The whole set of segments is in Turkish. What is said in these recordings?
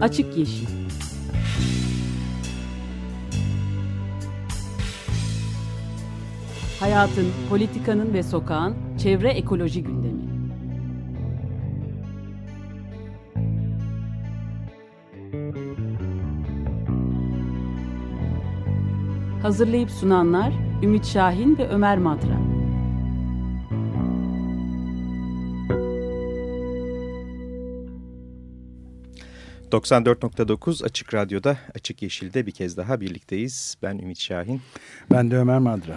Açık Yeşil Hayatın, politikanın ve sokağın çevre ekoloji gündemi. Hazırlayıp sunanlar Ümit Şahin ve Ömer Madra. ...94.9 Açık Radyo'da, Açık Yeşil'de bir kez daha birlikteyiz. Ben Ümit Şahin. Ben de Ömer Madra.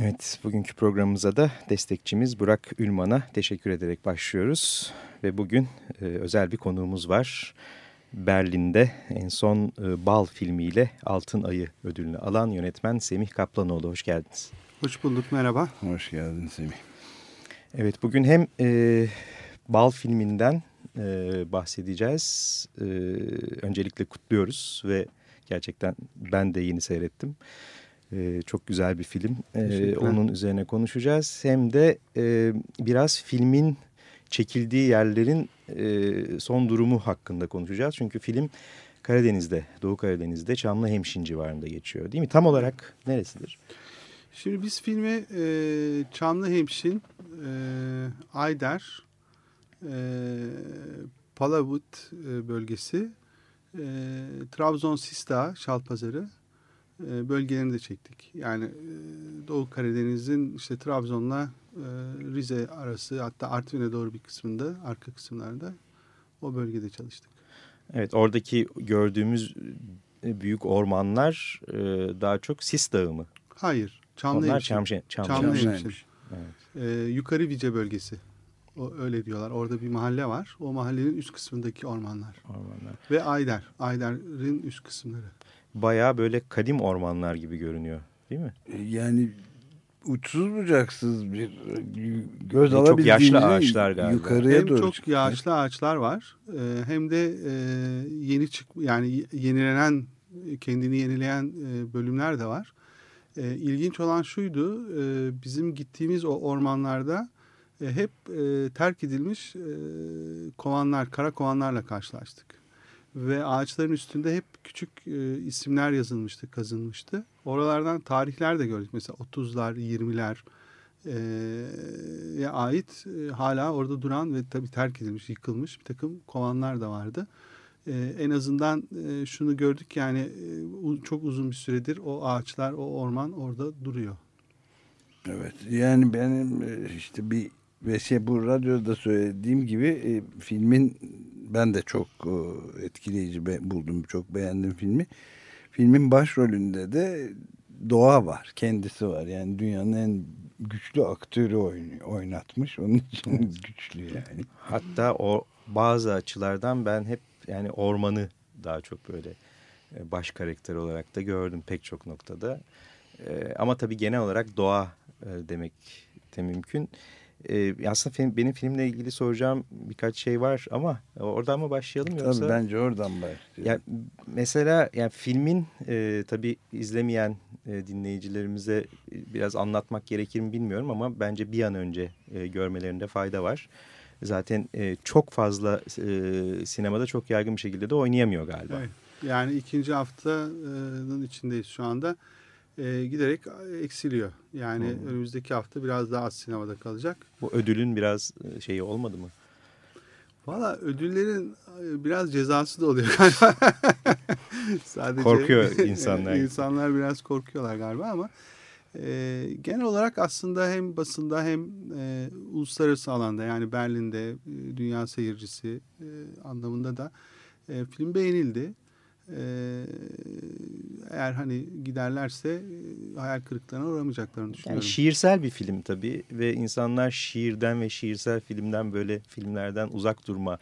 Evet, bugünkü programımıza da destekçimiz Burak Ülman'a teşekkür ederek başlıyoruz. Ve bugün e, özel bir konuğumuz var. Berlin'de en son e, Bal filmiyle Altın Ayı ödülünü alan yönetmen Semih Kaplanoğlu. Hoş geldiniz. Hoş bulduk, merhaba. Hoş geldin Semih. Evet, bugün hem e, Bal filminden e, bahsedeceğiz. E, öncelikle kutluyoruz ve gerçekten ben de yeni seyrettim. Ee, çok güzel bir film. Ee, onun üzerine konuşacağız. Hem de e, biraz filmin çekildiği yerlerin e, son durumu hakkında konuşacağız. Çünkü film Karadeniz'de, Doğu Karadeniz'de Çamlıhemşin civarında geçiyor değil mi? Tam olarak neresidir? Şimdi biz filmi e, Çamlıhemşin, e, Ayder, e, Palavut e, bölgesi, e, Trabzon Sista, Şalpazarı e, bölgelerini de çektik. Yani e, Doğu Karadeniz'in işte Trabzon'la e, Rize arası hatta Artvin'e doğru bir kısmında arka kısımlarda o bölgede çalıştık. Evet oradaki gördüğümüz büyük ormanlar daha çok Sis Dağı mı? Hayır. Çamlı Onlar Çamlı, Çamlı, Çamlı Evet. Ee, yukarı Vice bölgesi. O, öyle diyorlar. Orada bir mahalle var. O mahallenin üst kısmındaki ormanlar. Ormanlar. Ve Ayder. Ayder'in üst kısımları baya böyle kadim ormanlar gibi görünüyor değil mi? E, yani uçsuz bucaksız bir göz çok alabildiğince yaşlı ağaçlar galiba. yukarıya hem doğru çok çıkıyor. yaşlı ağaçlar var e, hem de e, yeni çık yani yenilenen kendini yenileyen bölümler de var. İlginç olan şuydu bizim gittiğimiz o ormanlarda hep terk edilmiş kovanlar, kara kovanlarla karşılaştık ve ağaçların üstünde hep küçük e, isimler yazılmıştı, kazınmıştı. Oralardan tarihler de gördük. Mesela 30'lar, 20'ler e, ait e, hala orada duran ve tabii terk edilmiş, yıkılmış bir takım kovanlar da vardı. E, en azından e, şunu gördük yani e, çok uzun bir süredir o ağaçlar, o orman orada duruyor. Evet yani benim e, işte bir ve şey bu radyoda söylediğim gibi e, filmin ben de çok e, etkileyici buldum. Çok beğendim filmi. Filmin başrolünde de Doğa var. Kendisi var. Yani dünyanın en güçlü aktörü oynatmış. Onun için güçlü yani. Hatta o bazı açılardan ben hep yani ormanı daha çok böyle e, baş karakter olarak da gördüm pek çok noktada. E, ama tabii genel olarak doğa demek de mümkün. E, aslında film, benim filmle ilgili soracağım birkaç şey var ama oradan mı başlayalım yoksa? Tabii bence oradan başlayalım. Ya, mesela yani filmin e, tabii izlemeyen e, dinleyicilerimize biraz anlatmak gerekir mi bilmiyorum ama bence bir an önce e, görmelerinde fayda var. Zaten e, çok fazla e, sinemada çok yaygın bir şekilde de oynayamıyor galiba. Evet. Yani ikinci haftanın içindeyiz şu anda e, giderek eksiliyor. Yani hmm. önümüzdeki hafta biraz daha az sinemada kalacak. Bu ödülün biraz e, şeyi olmadı mı? Valla ödüllerin e, biraz cezası da oluyor galiba. Sadece Korkuyor insanlar. insanlar biraz korkuyorlar galiba ama e, genel olarak aslında hem basında hem e, uluslararası alanda yani Berlin'de e, dünya seyircisi e, anlamında da e, film beğenildi. Ee, eğer hani giderlerse e, hayal kırıklığına uğramayacaklarını düşünüyorum. Yani şiirsel bir film tabii ve insanlar şiirden ve şiirsel filmden böyle filmlerden uzak durma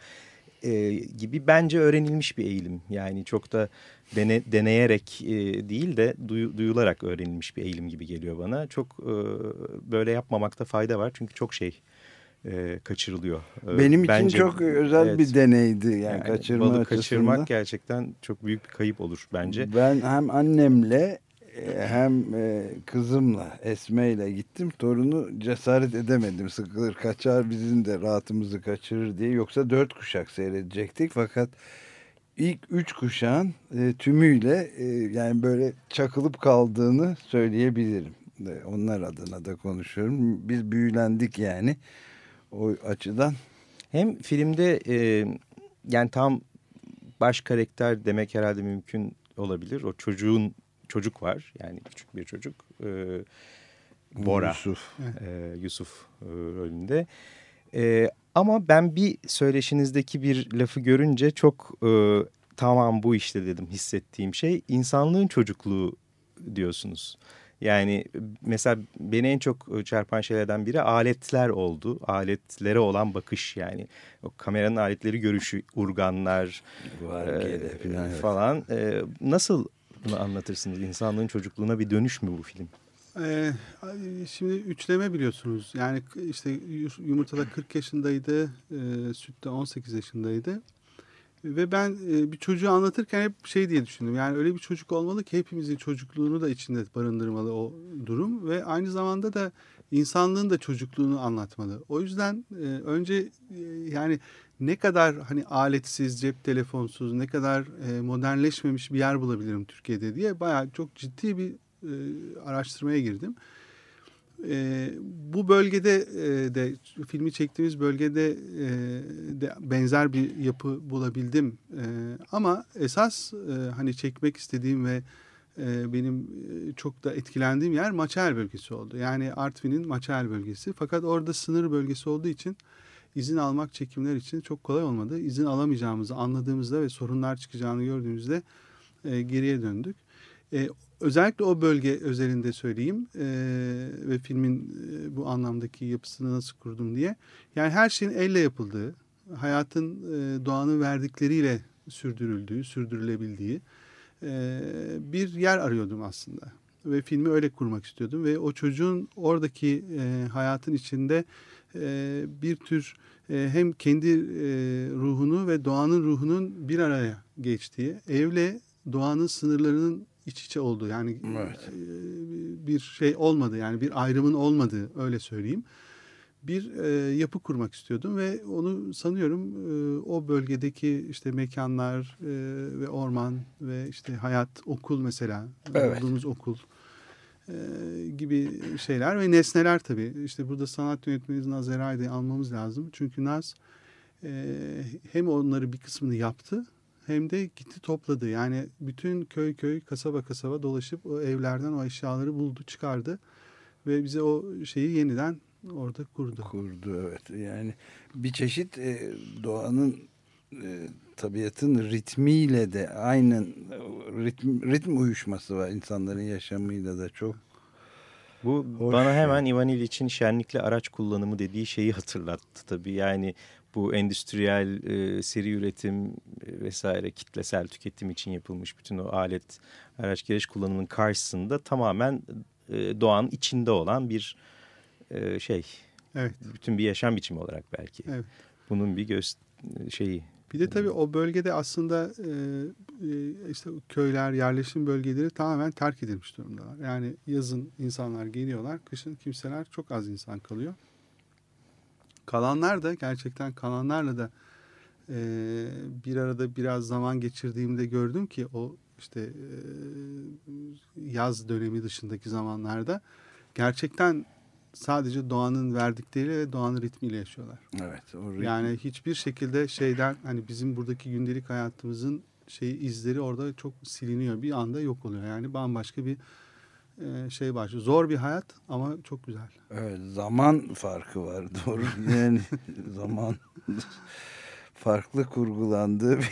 e, gibi bence öğrenilmiş bir eğilim. Yani çok da dene, deneyerek e, değil de duy, duyularak öğrenilmiş bir eğilim gibi geliyor bana. Çok e, böyle yapmamakta fayda var çünkü çok şey e, kaçırılıyor. E, Benim Bence, için çok özel evet, bir deneydi yani, yani kaçırma balık kaçırmak gerçekten çok büyük bir kayıp olur bence. Ben hem annemle e, hem e, kızımla Esme ile gittim. Torunu cesaret edemedim. Sıkılır kaçar bizim de rahatımızı kaçırır diye. Yoksa dört kuşak seyredecektik fakat ilk üç kuşağın tümüyle yani böyle çakılıp kaldığını söyleyebilirim. Onlar adına da konuşuyorum. Biz büyülendik yani o açıdan. Hem filmde e, yani tam baş karakter demek herhalde mümkün olabilir. O çocuğun çocuk var yani küçük bir çocuk. E, Bora. Yusuf. E, Yusuf e, rolünde. E, ama ben bir söyleşinizdeki bir lafı görünce çok e, tamam bu işte dedim hissettiğim şey insanlığın çocukluğu diyorsunuz. Yani mesela beni en çok çarpan şeylerden biri aletler oldu. Aletlere olan bakış yani. O kameranın aletleri görüşü, urganlar Var, e, falan. falan. E, nasıl bunu anlatırsınız? İnsanlığın çocukluğuna bir dönüş mü bu film? Ee, şimdi üçleme biliyorsunuz. Yani işte yumurtada 40 yaşındaydı, e, sütte 18 yaşındaydı. Ve ben e, bir çocuğu anlatırken hep şey diye düşündüm. Yani öyle bir çocuk olmalı ki hepimizin çocukluğunu da içinde barındırmalı o durum. Ve aynı zamanda da insanlığın da çocukluğunu anlatmalı. O yüzden e, önce e, yani ne kadar hani aletsiz, cep telefonsuz, ne kadar modernleşmemiş bir yer bulabilirim Türkiye'de diye bayağı çok ciddi bir araştırmaya girdim. E, bu bölgede e, de filmi çektiğimiz bölgede e, de benzer bir yapı bulabildim. E, ama esas e, hani çekmek istediğim ve e, benim e, çok da etkilendiğim yer Maçael bölgesi oldu. Yani Artvin'in Maçael bölgesi. Fakat orada sınır bölgesi olduğu için izin almak çekimler için çok kolay olmadı. İzin alamayacağımızı anladığımızda ve sorunlar çıkacağını gördüğümüzde e, geriye döndük. E, özellikle o bölge özelinde söyleyeyim e, ve filmin e, bu anlamdaki yapısını nasıl kurdum diye. Yani her şeyin elle yapıldığı, hayatın e, doğanın verdikleriyle sürdürüldüğü, sürdürülebildiği e, bir yer arıyordum aslında. Ve filmi öyle kurmak istiyordum ve o çocuğun oradaki e, hayatın içinde e, bir tür e, hem kendi e, ruhunu ve doğanın ruhunun bir araya geçtiği, evle doğanın sınırlarının iç içe oldu. Yani evet. E, bir şey olmadı yani bir ayrımın olmadığı öyle söyleyeyim. Bir e, yapı kurmak istiyordum ve onu sanıyorum e, o bölgedeki işte mekanlar e, ve orman ve işte hayat, okul mesela. Evet. Olduğumuz okul e, gibi şeyler ve nesneler tabii. İşte burada sanat yönetmeniz Naz Eray'da almamız lazım. Çünkü Naz e, hem onları bir kısmını yaptı hem de gitti topladı. Yani bütün köy köy, kasaba kasaba dolaşıp o evlerden o eşyaları buldu, çıkardı ve bize o şeyi yeniden orada kurdu. Kurdu evet. Yani bir çeşit e, doğanın e, tabiatın ritmiyle de aynı ritm, ritm uyuşması var insanların yaşamıyla da çok. Bu Hoş bana hemen Ivan İliç'in şenlikli araç kullanımı dediği şeyi hatırlattı tabii. Yani bu endüstriyel e, seri üretim e, vesaire kitlesel tüketim için yapılmış bütün o alet araç gereç kullanımının karşısında tamamen e, doğanın içinde olan bir e, şey. Evet. Bütün bir yaşam biçimi olarak belki. Evet. Bunun bir göz şeyi. Bir de tabii o bölgede aslında e, e, işte köyler, yerleşim bölgeleri tamamen terk edilmiş durumdalar. Yani yazın insanlar geliyorlar, kışın kimseler çok az insan kalıyor. Kalanlar da gerçekten kalanlarla da e, bir arada biraz zaman geçirdiğimde gördüm ki o işte e, yaz dönemi dışındaki zamanlarda gerçekten sadece doğanın verdikleriyle ve doğanın ritmiyle yaşıyorlar. Evet. O ritmi. Yani hiçbir şekilde şeyden hani bizim buradaki gündelik hayatımızın şey izleri orada çok siliniyor. Bir anda yok oluyor. Yani bambaşka bir e, şey başlıyor. Zor bir hayat ama çok güzel. Evet zaman farkı var doğru. Yani zaman farklı kurgulandığı bir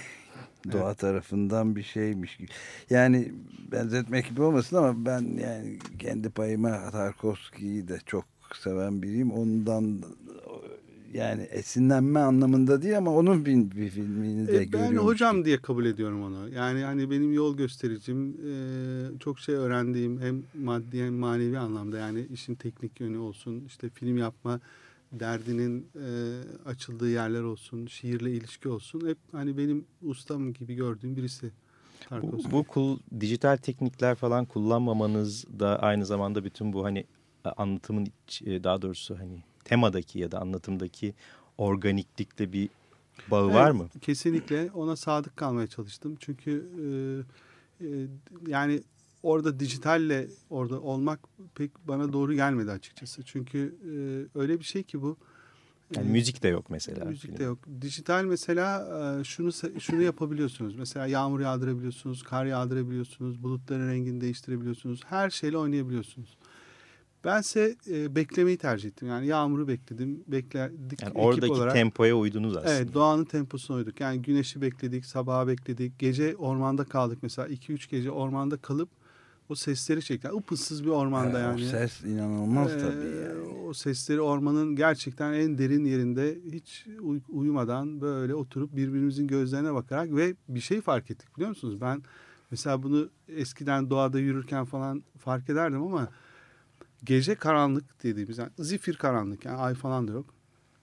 doğa evet. tarafından bir şeymiş gibi. Yani benzetmek gibi olmasın ama ben yani kendi payıma Tarkovski'yi de çok seven biriyim. Ondan yani esinlenme anlamında değil ama onun bir, bir filmini de e, görüyorum. Ben hocam diye kabul ediyorum onu. Yani hani benim yol göstericim e, çok şey öğrendiğim hem maddi hem manevi anlamda yani işin teknik yönü olsun işte film yapma derdinin e, açıldığı yerler olsun şiirle ilişki olsun hep hani benim ustam gibi gördüğüm birisi. Bu, bu kul, dijital teknikler falan kullanmamanız da aynı zamanda bütün bu hani anlatımın daha doğrusu hani temadaki ya da anlatımdaki organiklikle bir bağı Evet, var mı? Kesinlikle ona sadık kalmaya çalıştım. Çünkü e, e, yani orada dijitalle orada olmak pek bana doğru gelmedi açıkçası. Çünkü e, öyle bir şey ki bu. Yani e, müzik de yok mesela. Müzik de yok. Dijital mesela e, şunu şunu yapabiliyorsunuz. Mesela yağmur yağdırabiliyorsunuz, kar yağdırabiliyorsunuz, bulutların rengini değiştirebiliyorsunuz. Her şeyle oynayabiliyorsunuz. Bense e, beklemeyi tercih ettim. Yani yağmuru bekledim. Bekledik Yani ekip oradaki olarak. tempoya uydunuz aslında. Evet doğanın temposuna uyduk. Yani güneşi bekledik, sabaha bekledik. Gece ormanda kaldık mesela. 2-3 gece ormanda kalıp o sesleri çektik. Upıssız bir ormanda Ee, yani. O ses inanılmaz Ee, tabii yani. O sesleri ormanın gerçekten en derin yerinde hiç uy- uyumadan böyle oturup birbirimizin gözlerine bakarak ve bir şey fark ettik biliyor musunuz? Ben mesela bunu eskiden doğada yürürken falan fark ederdim ama gece karanlık dediğimiz yani zifir karanlık yani ay falan da yok.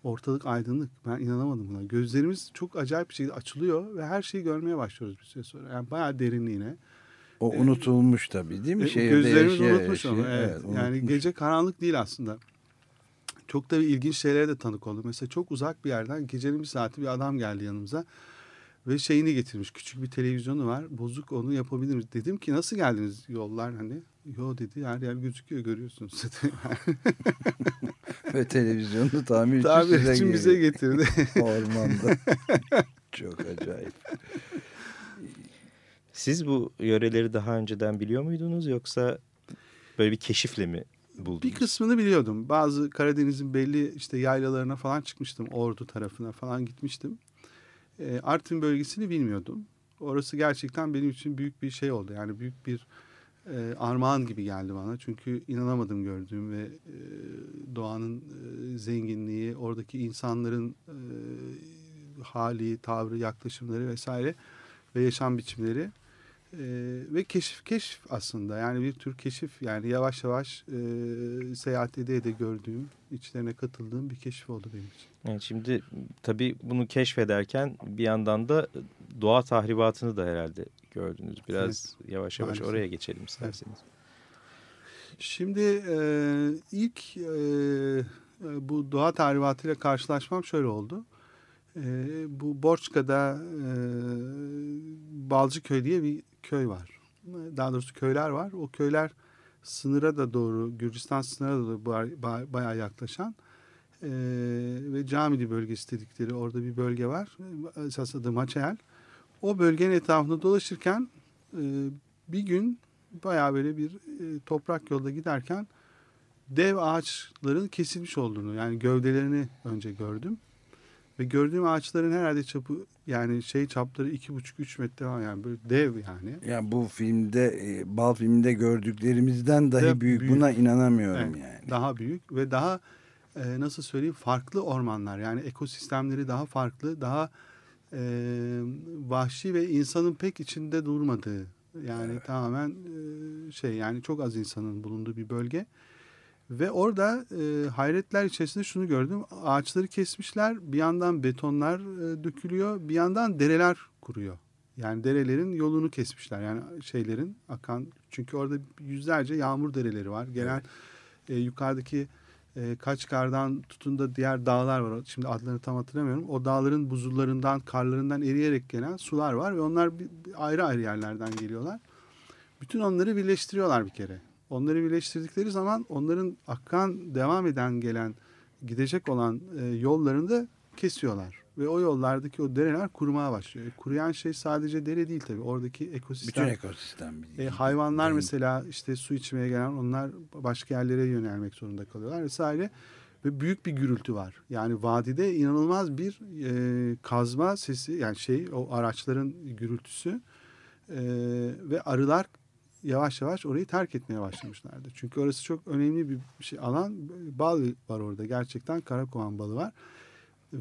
Ortalık aydınlık. Ben inanamadım buna. Gözlerimiz çok acayip bir şekilde açılıyor ve her şeyi görmeye başlıyoruz bir süre sonra. Yani bayağı derinliğine. O unutulmuş tabii değil mi? E, Şehirde Gözlerimiz yaşaya unutmuş yaşaya, onu. Evet. yani unutmuş. gece karanlık değil aslında. Çok da ilginç şeylere de tanık oldum. Mesela çok uzak bir yerden gecenin bir saati bir adam geldi yanımıza. Ve şeyini getirmiş. Küçük bir televizyonu var. Bozuk onu yapabilir miyiz? Dedim ki nasıl geldiniz yollar hani? Yo dedi her yer gözüküyor görüyorsunuz dedi. Ve televizyonu tamir için Tabir size için bize getirdi. Ormanda. Çok acayip. Siz bu yöreleri daha önceden biliyor muydunuz yoksa böyle bir keşifle mi buldunuz? Bir kısmını biliyordum. Bazı Karadeniz'in belli işte yaylalarına falan çıkmıştım. Ordu tarafına falan gitmiştim. E, Artvin bölgesini bilmiyordum. Orası gerçekten benim için büyük bir şey oldu. Yani büyük bir e, armağan gibi geldi bana. Çünkü inanamadım gördüğüm ve e, doğanın e, zenginliği, oradaki insanların e, hali, tavrı, yaklaşımları vesaire ve yaşam biçimleri e, ve keşif keşif aslında yani bir tür keşif yani yavaş yavaş e, seyahat ede ede gördüğüm içlerine katıldığım bir keşif oldu benim için. Evet, şimdi tabii bunu keşfederken bir yandan da doğa tahribatını da herhalde gördünüz. Biraz yavaş yavaş maalesef. oraya geçelim isterseniz. Şimdi e, ilk e, bu doğa tahribatıyla karşılaşmam şöyle oldu. E, bu Borçka'da e, Balcıköy diye bir köy var. Daha doğrusu köyler var. O köyler sınıra da doğru, Gürcistan sınırına da doğru ba- ba- bayağı yaklaşan e, ve Camili bölgesi dedikleri orada bir bölge var. Esas adı Maçayel. O bölgenin etrafında dolaşırken e, bir gün bayağı böyle bir e, toprak yolda giderken dev ağaçların kesilmiş olduğunu yani gövdelerini önce gördüm. Ve gördüğüm ağaçların herhalde çapı yani şey çapları iki buçuk üç metre falan yani böyle dev yani. Yani bu filmde e, bal filminde gördüklerimizden dahi De büyük. büyük. Buna inanamıyorum Evet, yani. Daha büyük ve daha e, nasıl söyleyeyim farklı ormanlar yani ekosistemleri daha farklı daha e, vahşi ve insanın pek içinde durmadığı yani tamamen e, şey yani çok az insanın bulunduğu bir bölge. Ve orada e, hayretler içerisinde şunu gördüm. Ağaçları kesmişler. Bir yandan betonlar e, dökülüyor. Bir yandan dereler kuruyor. Yani derelerin yolunu kesmişler. Yani şeylerin akan. Çünkü orada yüzlerce yağmur dereleri var. Gelen e, yukarıdaki e, Kaçkar'dan tutun da diğer dağlar var. Şimdi adlarını tam hatırlamıyorum. O dağların buzullarından, karlarından eriyerek gelen sular var ve onlar bir, bir ayrı ayrı yerlerden geliyorlar. Bütün onları birleştiriyorlar bir kere. Onları birleştirdikleri zaman onların akan, devam eden, gelen, gidecek olan e, yollarını da kesiyorlar. Ve o yollardaki o dereler kurumaya başlıyor. E, kuruyan şey sadece dere değil tabii. Oradaki ekosistem. Bütün ekosistem. E, hayvanlar Renk. mesela işte su içmeye gelen onlar başka yerlere yönelmek zorunda kalıyorlar vesaire. Ve büyük bir gürültü var. Yani vadide inanılmaz bir e, kazma sesi yani şey o araçların gürültüsü e, ve arılar yavaş yavaş orayı terk etmeye başlamışlardı. Çünkü orası çok önemli bir şey alan. Bal var orada gerçekten karakovan balı var.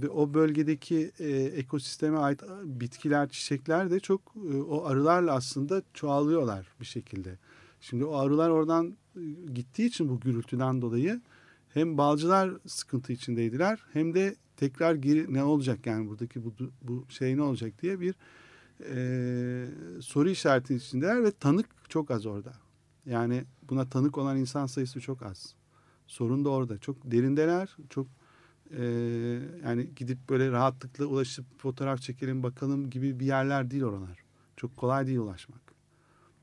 Ve o bölgedeki e, ekosisteme ait bitkiler, çiçekler de çok e, o arılarla aslında çoğalıyorlar bir şekilde. Şimdi o arılar oradan e, gittiği için bu gürültüden dolayı hem balcılar sıkıntı içindeydiler hem de tekrar geri ne olacak yani buradaki bu, bu şey ne olacak diye bir e, soru işareti içindeler ve tanık çok az orada. Yani buna tanık olan insan sayısı çok az. Sorun da orada. Çok derindeler, çok e, yani gidip böyle rahatlıkla ulaşıp fotoğraf çekelim bakalım gibi bir yerler değil oralar. Çok kolay değil ulaşmak.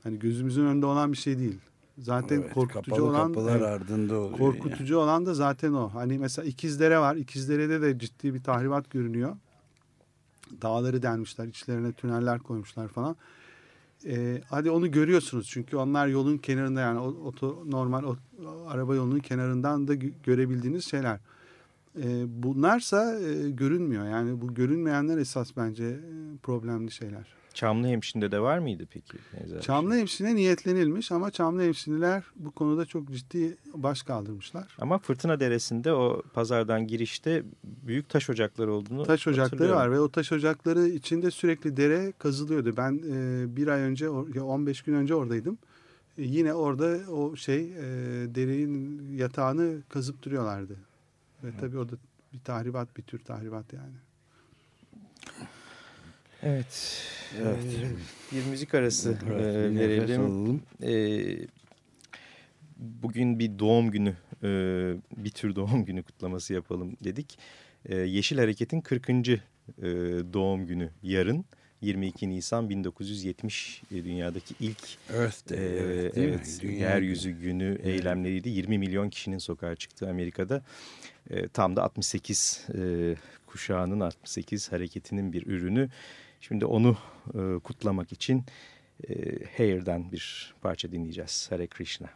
Hani gözümüzün önünde olan bir şey değil. Zaten Evet, korkutucu kapalı olan kapılar evet, ardında oluyor. korkutucu olan da zaten o. Hani mesela İkizdere var. İkizdere'de de ciddi bir tahribat görünüyor. Dağları delmişler, içlerine tüneller koymuşlar falan. Ee, hadi onu görüyorsunuz çünkü onlar yolun kenarında yani o- oto normal o, araba yolunun kenarından da gö- görebildiğiniz şeyler. Bunlarsa e, görünmüyor. Yani bu görünmeyenler esas bence problemli şeyler. Çamlıhemşin'de de var mıydı peki? benzer bir Çamlı şey? niyetlenilmiş ama Çamlı hemşineler bu konuda çok ciddi baş kaldırmışlar. Ama Fırtına Deresi'nde o pazardan girişte büyük taş ocakları olduğunu Taş ocakları var ve o taş ocakları içinde sürekli dere kazılıyordu. Ben e, bir ay önce, or- ya 15 gün önce oradaydım. E, yine orada o şey e, derenin yatağını kazıp duruyorlardı. Ve tabii o da bir tahribat, bir tür tahribat yani. Evet. Evet. Ee, bir müzik arası Evet, e, verelim. alalım. Ee, bugün bir doğum günü, e, bir tür doğum günü kutlaması yapalım dedik. Ee, Yeşil Hareket'in 40. e, doğum günü yarın. 22 Nisan 1970 e, dünyadaki ilk Earth Day, e, evet, evet, Dünya yeryüzü günü Evet. eylemleriydi. 20 milyon kişinin sokağa çıktığı Amerika'da. E, tam da 68 e, kuşağının 68 hareketinin bir ürünü. Şimdi onu e, kutlamak için e, Hair'den bir parça dinleyeceğiz. Hare Krishna.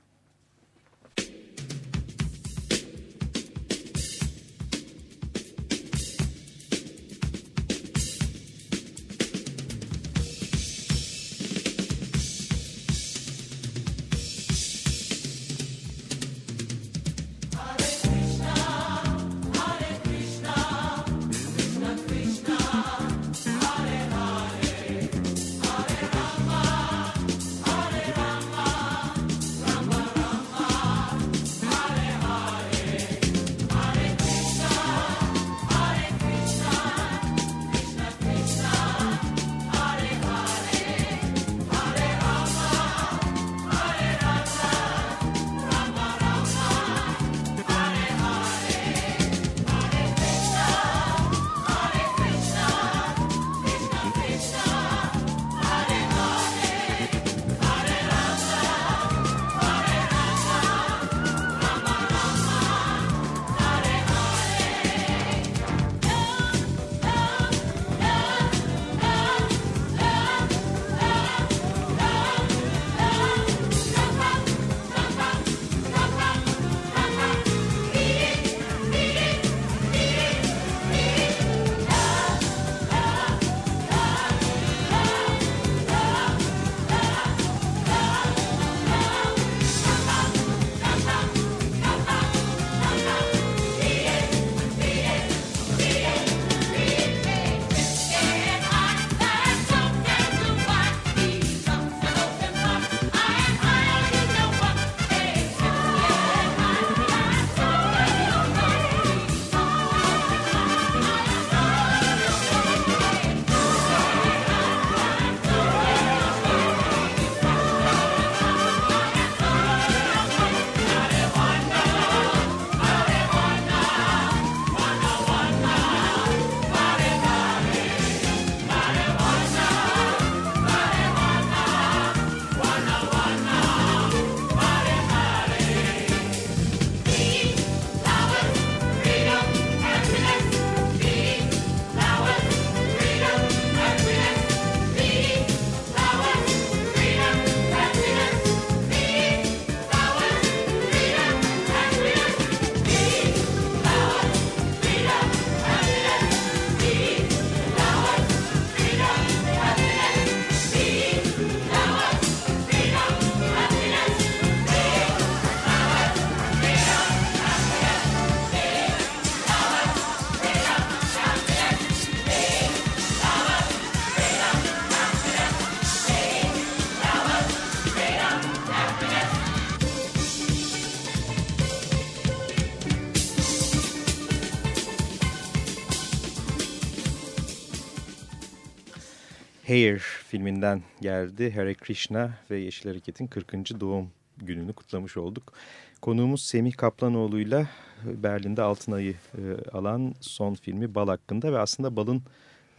Filminden geldi. Hare Krishna ve Yeşil Hareket'in 40. doğum gününü kutlamış olduk. Konuğumuz Semih Kaplanoğlu'yla Berlin'de Altın Ayı e, alan son filmi Bal hakkında ve aslında balın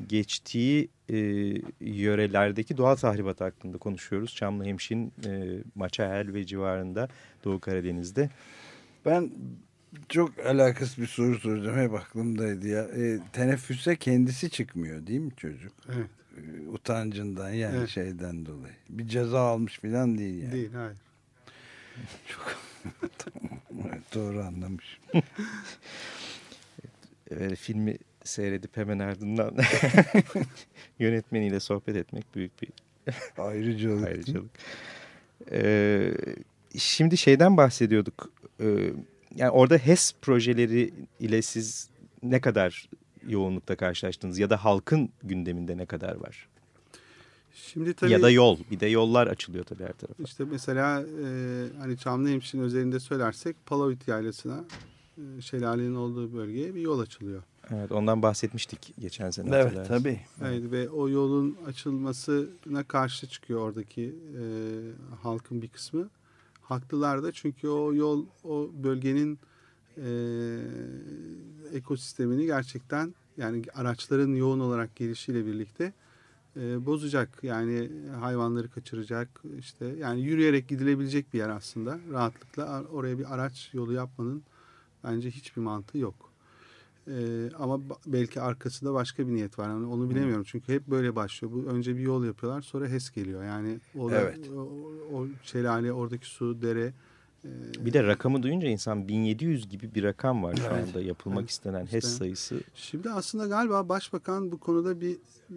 geçtiği e, yörelerdeki doğal tahribat hakkında konuşuyoruz. Çamlıhemşin, e, Maçael ve civarında Doğu Karadeniz'de. Ben çok alakasız bir soru soracağım. Hep aklımdaydı ya. E, teneffüse kendisi çıkmıyor değil mi çocuk? Evet. E, utancından yani Evet. şeyden dolayı. Bir ceza almış falan değil yani. Değil hayır. Çok doğru anlamış. e, filmi seyredip hemen ardından yönetmeniyle sohbet etmek büyük bir Ayrıcalık. ayrıcalık. Ee, şimdi şeyden bahsediyorduk. Ee, yani orada HES projeleri ile siz ne kadar yoğunlukta karşılaştınız ya da halkın gündeminde ne kadar var? Şimdi tabii Ya da yol. Bir de yollar açılıyor tabii her tarafa. işte mesela e, hani Çamlıhemşin özelinde söylersek Palavut Yaylası'na e, şelalenin olduğu bölgeye bir yol açılıyor. Evet, ondan bahsetmiştik geçen sene. Evet hatırlarsın. tabii. Evet, ve o yolun açılmasına karşı çıkıyor oradaki e, halkın bir kısmı. Haklılar da çünkü o yol o bölgenin e, ekosistemini gerçekten yani araçların yoğun olarak gelişiyle birlikte e, bozacak. Yani hayvanları kaçıracak. işte yani yürüyerek gidilebilecek bir yer aslında. Rahatlıkla oraya bir araç yolu yapmanın bence hiçbir mantığı yok. Ee, ama belki arkasında başka bir niyet var. Yani onu bilemiyorum. Çünkü hep böyle başlıyor. Bu önce bir yol yapıyorlar, sonra HES geliyor. Yani o, Evet. o, o şelale, oradaki su, dere. E, Bir de rakamı duyunca insan 1700 gibi bir rakam var şu anda yapılmak Evet. istenen İşte. HES sayısı. Şimdi aslında galiba başbakan bu konuda bir e,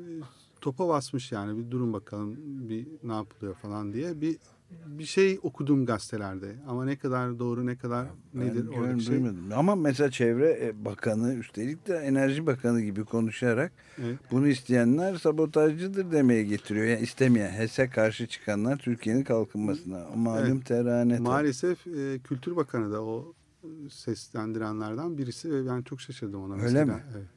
topa basmış yani. Bir durun bakalım bir ne yapılıyor falan diye. Bir bir şey okudum gazetelerde. Ama ne kadar doğru ne kadar nedir Ben oradaki şey. duymadım. Ama mesela Çevre e, Bakanı üstelik de Enerji Bakanı gibi konuşarak Evet. bunu isteyenler sabotajcıdır demeye getiriyor. Yani istemeyen, HES'e karşı çıkanlar Türkiye'nin kalkınmasına. Malum Evet. terane. Maalesef e, Kültür Bakanı da o e, seslendirenlerden birisi ve ben çok şaşırdım ona. Öyle mesela. mi? Evet.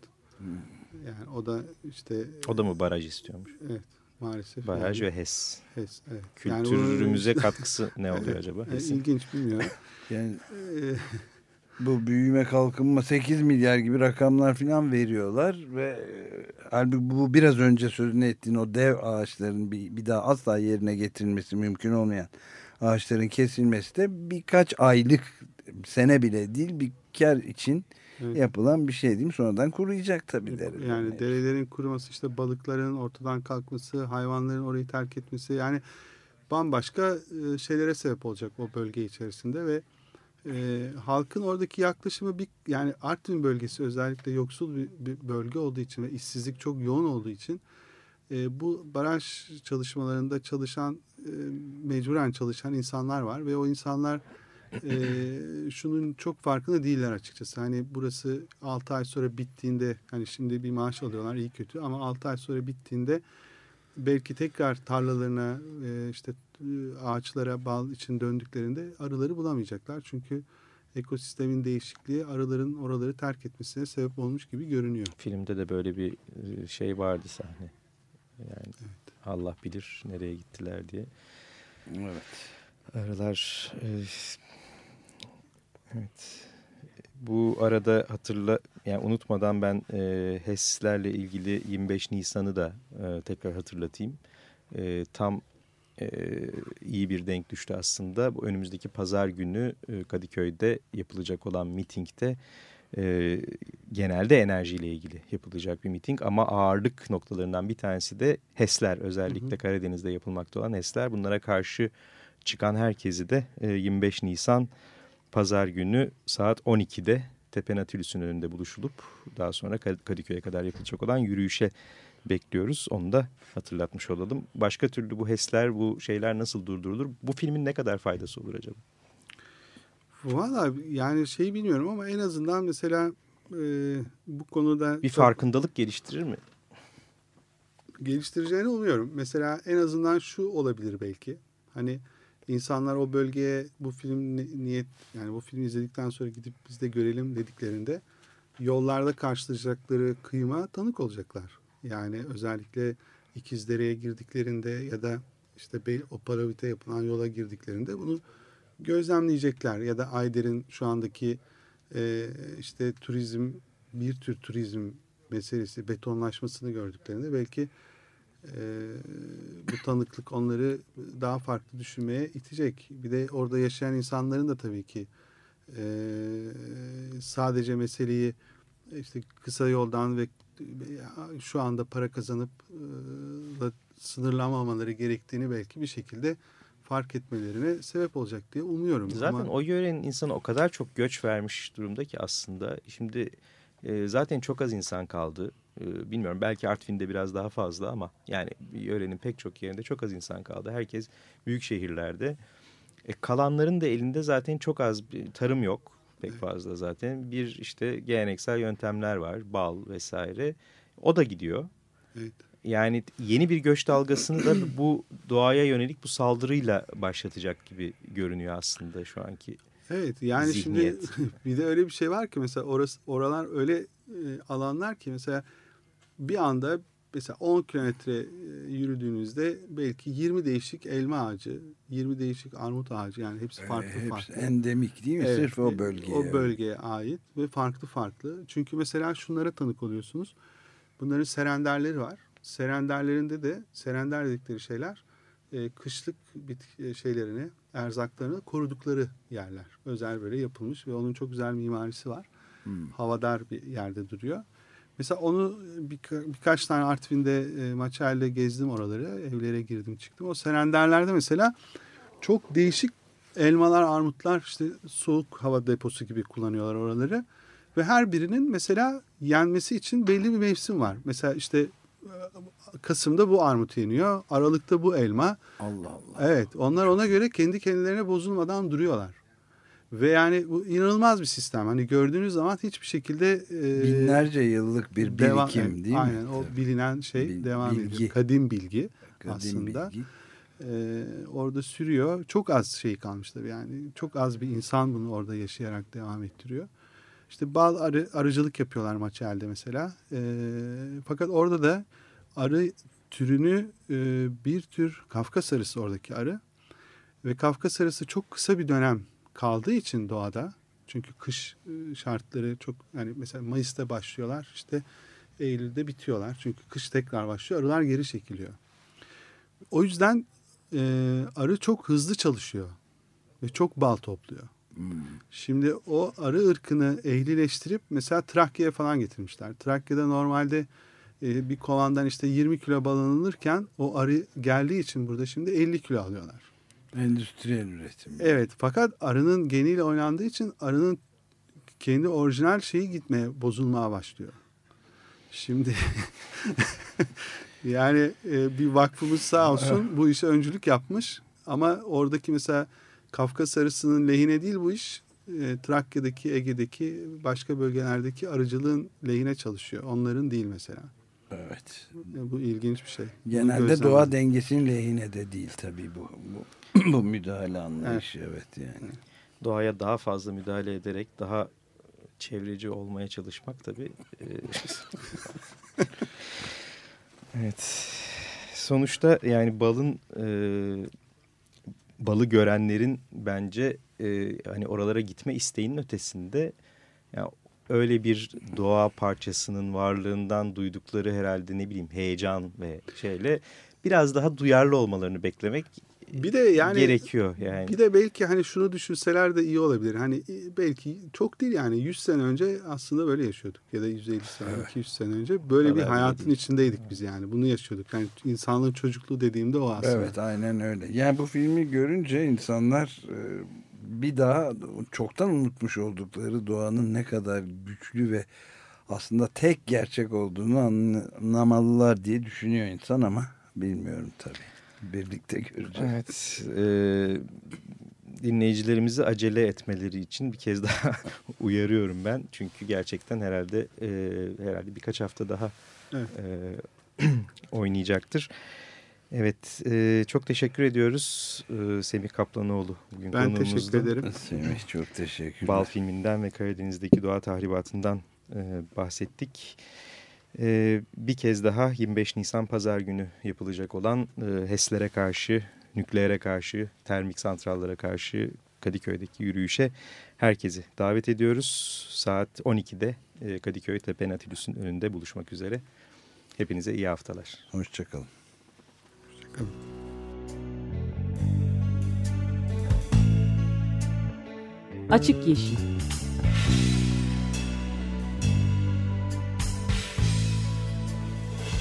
Yani o da işte O da mı baraj istiyormuş? evet maalesef. Baraj yani, ve HES. HES, evet. Yani Kültürümüze katkısı ne oluyor acaba? bunu- e, HES'in? ilginç bilmiyorum. Yani E, bu büyüme kalkınma 8 milyar gibi rakamlar falan veriyorlar ve e, halbuki bu biraz önce sözünü ettiğin o dev ağaçların bir, bir daha asla yerine getirilmesi mümkün olmayan ağaçların kesilmesi de birkaç aylık sene bile değil bir kar için Evet. yapılan bir şey değil mi? Sonradan kuruyacak tabii dere. Yani derelerin kuruması işte balıkların ortadan kalkması, hayvanların orayı terk etmesi yani bambaşka e, şeylere sebep olacak o bölge içerisinde ve e, halkın oradaki yaklaşımı bir yani Artvin bölgesi özellikle yoksul bir, bir bölge olduğu için ve işsizlik çok yoğun olduğu için e, bu baraj çalışmalarında çalışan e, mecburen çalışan insanlar var ve o insanlar e, şunun çok farkında değiller açıkçası. Hani burası 6 ay sonra bittiğinde hani şimdi bir maaş alıyorlar iyi kötü ama 6 ay sonra bittiğinde belki tekrar tarlalarına e, işte ağaçlara bal için döndüklerinde arıları bulamayacaklar. Çünkü ekosistemin değişikliği arıların oraları terk etmesine sebep olmuş gibi görünüyor. Filmde de böyle bir şey vardı sahne. Yani Allah bilir nereye gittiler diye. Evet. Aralar e, evet. Bu arada hatırla yani unutmadan ben e, HES'lerle ilgili 25 Nisan'ı da e, tekrar hatırlatayım. E, tam e, iyi bir denk düştü aslında. Bu önümüzdeki pazar günü e, Kadıköy'de yapılacak olan mitingde e, genelde enerjiyle ilgili yapılacak bir miting ama ağırlık noktalarından bir tanesi de HES'ler özellikle Hı hı. Karadeniz'de yapılmakta olan HES'ler. Bunlara karşı çıkan herkesi de e, 25 Nisan pazar günü saat 12'de Tepe Nautilüs'ün önünde buluşulup daha sonra Kad- Kadıköy'e kadar yapılacak olan yürüyüşe bekliyoruz. Onu da hatırlatmış olalım. Başka türlü bu HES'ler, bu şeyler nasıl durdurulur? Bu filmin ne kadar faydası olur acaba? Valla yani şey bilmiyorum ama en azından mesela e, bu konuda Bir farkındalık geliştirir mi? geliştireceğini umuyorum. Mesela en azından şu olabilir belki. Hani insanlar o bölgeye bu film ni- niyet yani bu filmi izledikten sonra gidip biz de görelim dediklerinde yollarda karşılaşacakları kıyıma tanık olacaklar. Yani özellikle İkizdere'ye girdiklerinde ya da işte Bey- o Paravit'e yapılan yola girdiklerinde bunu gözlemleyecekler ya da Ayder'in şu andaki e, işte turizm bir tür turizm meselesi betonlaşmasını gördüklerinde belki e, bu tanıklık onları daha farklı düşünmeye itecek. Bir de orada yaşayan insanların da tabii ki e, sadece meseleyi işte kısa yoldan ve şu anda para kazanıp e, sınırlamamaları gerektiğini belki bir şekilde fark etmelerine sebep olacak diye umuyorum. Zaten Ama... o yörenin insanı o kadar çok göç vermiş durumda ki aslında. Şimdi e, zaten çok az insan kaldı. E, bilmiyorum belki Artvin'de biraz daha fazla ama yani yörenin pek çok yerinde çok az insan kaldı. Herkes büyük şehirlerde. E, kalanların da elinde zaten çok az bir tarım yok pek fazla zaten. Bir işte geleneksel yöntemler var bal vesaire. O da gidiyor. Evet. Yani yeni bir göç dalgasını da bu doğaya yönelik bu saldırıyla başlatacak gibi görünüyor aslında şu anki Evet yani zihniyet. şimdi bir de öyle bir şey var ki mesela orası oralar öyle e, alanlar ki mesela bir anda mesela 10 kilometre e, yürüdüğünüzde belki 20 değişik elma ağacı, 20 değişik armut ağacı yani hepsi ee, farklı hepsi farklı. endemik değil mi? Evet, Sırf o bölgeye. O bölgeye ait ve farklı farklı. Çünkü mesela şunlara tanık oluyorsunuz. Bunların serenderleri var. Serenderlerinde de serender dedikleri şeyler e, kışlık bitki e, şeylerini, erzaklarını korudukları yerler. Özel böyle yapılmış ve onun çok güzel mimarisi var. Hmm. Havadar bir yerde duruyor. Mesela onu birka, birkaç tane Artvin'de e, Maçay'la gezdim oraları. Evlere girdim çıktım. O serenderlerde mesela çok değişik elmalar, armutlar işte soğuk hava deposu gibi kullanıyorlar oraları. Ve her birinin mesela yenmesi için belli bir mevsim var. Mesela işte Kasım'da bu armut yeniyor. Aralık'ta bu elma. Allah Allah. Evet onlar ona göre kendi kendilerine bozulmadan duruyorlar. Ve yani bu inanılmaz bir sistem. Hani gördüğünüz zaman hiçbir şekilde e, binlerce yıllık bir devam, birikim değil aynen, mi? Aynen o bilinen şey Bil, devam bilgi. ediyor. Kadim bilgi Kadim aslında. Bilgi. Ee, orada sürüyor. Çok az şey kalmıştır yani. Çok az bir insan bunu orada yaşayarak devam ettiriyor. İşte bal arı, arıcılık yapıyorlar Maçel'de mesela. Ee, fakat orada da arı türünü e, bir tür Kafkas arısı oradaki arı. Ve Kafkas arısı çok kısa bir dönem kaldığı için doğada çünkü kış e, şartları çok yani mesela Mayıs'ta başlıyorlar işte Eylül'de bitiyorlar. Çünkü kış tekrar başlıyor. Arılar geri çekiliyor. O yüzden e, arı çok hızlı çalışıyor ve çok bal topluyor. Hmm. Şimdi o arı ırkını ehlileştirip mesela Trakya'ya falan getirmişler. Trakya'da normalde e, bir kovandan işte 20 kilo bal alınırken o arı geldiği için burada şimdi 50 kilo alıyorlar. Endüstriyel üretim. Evet fakat arının geniyle oynandığı için arının kendi orijinal şeyi gitmeye bozulmaya başlıyor. Şimdi yani e, bir vakfımız sağ olsun bu işe öncülük yapmış ama oradaki mesela Kafkas arısının lehine değil bu iş e, Trakya'daki Ege'deki başka bölgelerdeki arıcılığın lehine çalışıyor. Onların değil mesela. Evet. Bu ilginç bir şey. Genelde doğa dengesinin lehine de değil tabii bu. Bu, bu müdahale anlayışı evet. evet yani. Doğaya daha fazla müdahale ederek daha çevreci olmaya çalışmak tabii. E, evet. Sonuçta yani balın e, balı görenlerin bence e, hani oralara gitme isteğinin ötesinde yani öyle bir doğa parçasının varlığından duydukları herhalde ne bileyim heyecan ve şeyle biraz daha duyarlı olmalarını beklemek bir de yani gerekiyor yani. Bir de belki hani şunu düşünseler de iyi olabilir. Hani e, belki çok değil yani 100 sene önce aslında böyle yaşıyorduk ya da 150 sene, evet. 200 sene önce böyle Tabii bir hayatın değil. içindeydik biz yani. Bunu yaşıyorduk. Yani insanlığın çocukluğu dediğimde o aslında. Evet, aynen öyle. Yani bu filmi görünce insanlar e, bir daha çoktan unutmuş oldukları doğanın ne kadar güçlü ve aslında tek gerçek olduğunu anlamalılar diye düşünüyor insan ama bilmiyorum tabii. Birlikte göreceğiz. Evet. E, dinleyicilerimizi acele etmeleri için bir kez daha uyarıyorum ben. Çünkü gerçekten herhalde e, herhalde birkaç hafta daha evet. e, oynayacaktır. Evet, e, çok teşekkür ediyoruz e, Semih Kaplanoğlu. Bugün ben konuğumuzda. teşekkür ederim. Semih çok teşekkürler. Bal filminden ve Karadeniz'deki doğa tahribatından e, bahsettik. E, bir kez daha 25 Nisan Pazar günü yapılacak olan e, HES'lere karşı, nükleere karşı, termik santrallara karşı Kadıköy'deki yürüyüşe herkesi davet ediyoruz. Saat 12'de e, Kadıköy Tepe Natilüs'ün önünde buluşmak üzere. Hepinize iyi haftalar. Hoşçakalın. Hoşçakalın. Açık Yeşil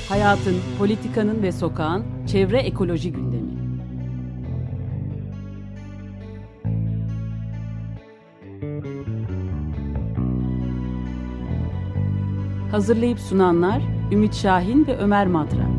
Hayatın, politikanın ve sokağın çevre ekoloji gündemi. Hazırlayıp sunanlar Ümit Şahin ve Ömer Madra.